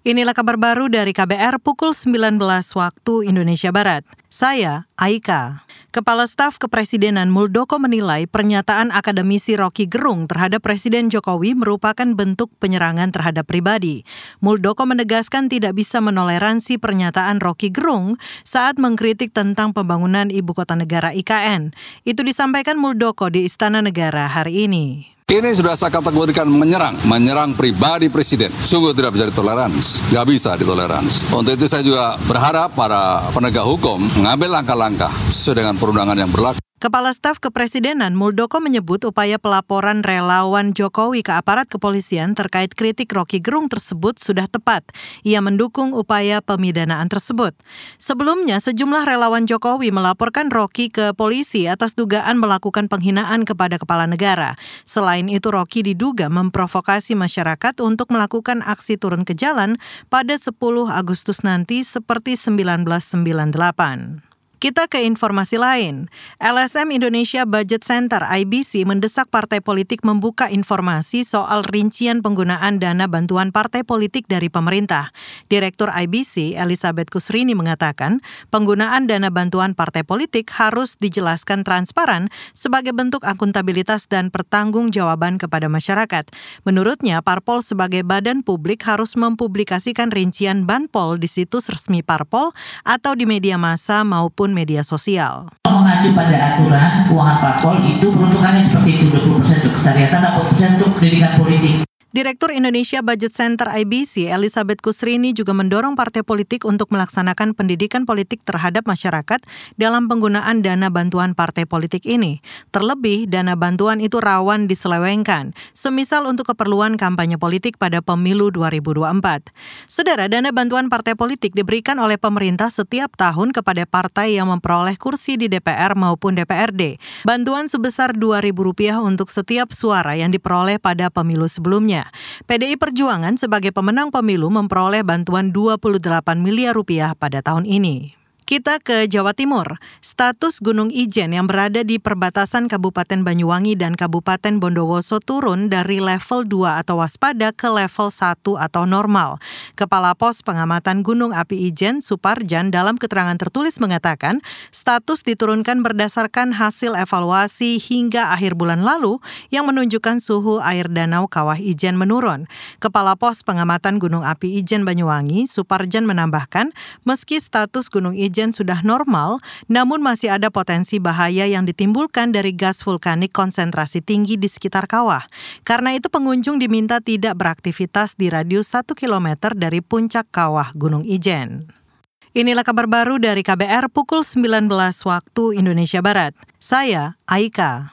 Inilah kabar baru dari KBR pukul 19 waktu Indonesia Barat. Saya Aika. Kepala Staf Kepresidenan Muldoko menilai pernyataan akademisi Rocky Gerung terhadap Presiden Jokowi merupakan bentuk penyerangan terhadap pribadi. Muldoko menegaskan tidak bisa menoleransi pernyataan Rocky Gerung saat mengkritik tentang pembangunan ibu kota negara IKN. Itu disampaikan Muldoko di Istana Negara hari ini. Ini sudah saya kategorikan menyerang, menyerang pribadi presiden. Sungguh tidak bisa ditoleransi, nggak bisa ditoleransi. Untuk itu saya juga berharap para penegak hukum mengambil langkah-langkah sesuai dengan perundangan yang berlaku. Kepala Staf Kepresidenan Muldoko menyebut upaya pelaporan relawan Jokowi ke aparat kepolisian terkait kritik Rocky Gerung tersebut sudah tepat. Ia mendukung upaya pemidanaan tersebut. Sebelumnya, sejumlah relawan Jokowi melaporkan Rocky ke polisi atas dugaan melakukan penghinaan kepada kepala negara. Selain itu, Rocky diduga memprovokasi masyarakat untuk melakukan aksi turun ke jalan pada 10 Agustus nanti seperti 1998. Kita ke informasi lain. LSM Indonesia Budget Center IBC mendesak partai politik membuka informasi soal rincian penggunaan dana bantuan partai politik dari pemerintah. Direktur IBC Elizabeth Kusrini mengatakan, penggunaan dana bantuan partai politik harus dijelaskan transparan sebagai bentuk akuntabilitas dan pertanggungjawaban kepada masyarakat. Menurutnya, parpol sebagai badan publik harus mempublikasikan rincian banpol di situs resmi parpol atau di media massa maupun akun media sosial. Mengacu pada aturan keuangan parpol itu peruntukannya seperti itu 20% untuk kesehatan, 60% untuk pendidikan politik. Direktur Indonesia Budget Center IBC, Elizabeth Kusrini juga mendorong partai politik untuk melaksanakan pendidikan politik terhadap masyarakat dalam penggunaan dana bantuan partai politik ini. Terlebih, dana bantuan itu rawan diselewengkan, semisal untuk keperluan kampanye politik pada pemilu 2024. Saudara, dana bantuan partai politik diberikan oleh pemerintah setiap tahun kepada partai yang memperoleh kursi di DPR maupun DPRD. Bantuan sebesar Rp2.000 untuk setiap suara yang diperoleh pada pemilu sebelumnya. PDI Perjuangan sebagai pemenang pemilu memperoleh bantuan 28 miliar rupiah pada tahun ini. Kita ke Jawa Timur. Status Gunung Ijen yang berada di perbatasan Kabupaten Banyuwangi dan Kabupaten Bondowoso turun dari level 2 atau waspada ke level 1 atau normal. Kepala Pos Pengamatan Gunung Api Ijen, Suparjan, dalam keterangan tertulis mengatakan, status diturunkan berdasarkan hasil evaluasi hingga akhir bulan lalu yang menunjukkan suhu air danau Kawah Ijen menurun. Kepala Pos Pengamatan Gunung Api Ijen Banyuwangi, Suparjan menambahkan, meski status Gunung Ijen hujan sudah normal, namun masih ada potensi bahaya yang ditimbulkan dari gas vulkanik konsentrasi tinggi di sekitar kawah. Karena itu pengunjung diminta tidak beraktivitas di radius 1 km dari puncak kawah Gunung Ijen. Inilah kabar baru dari KBR pukul 19 waktu Indonesia Barat. Saya Aika.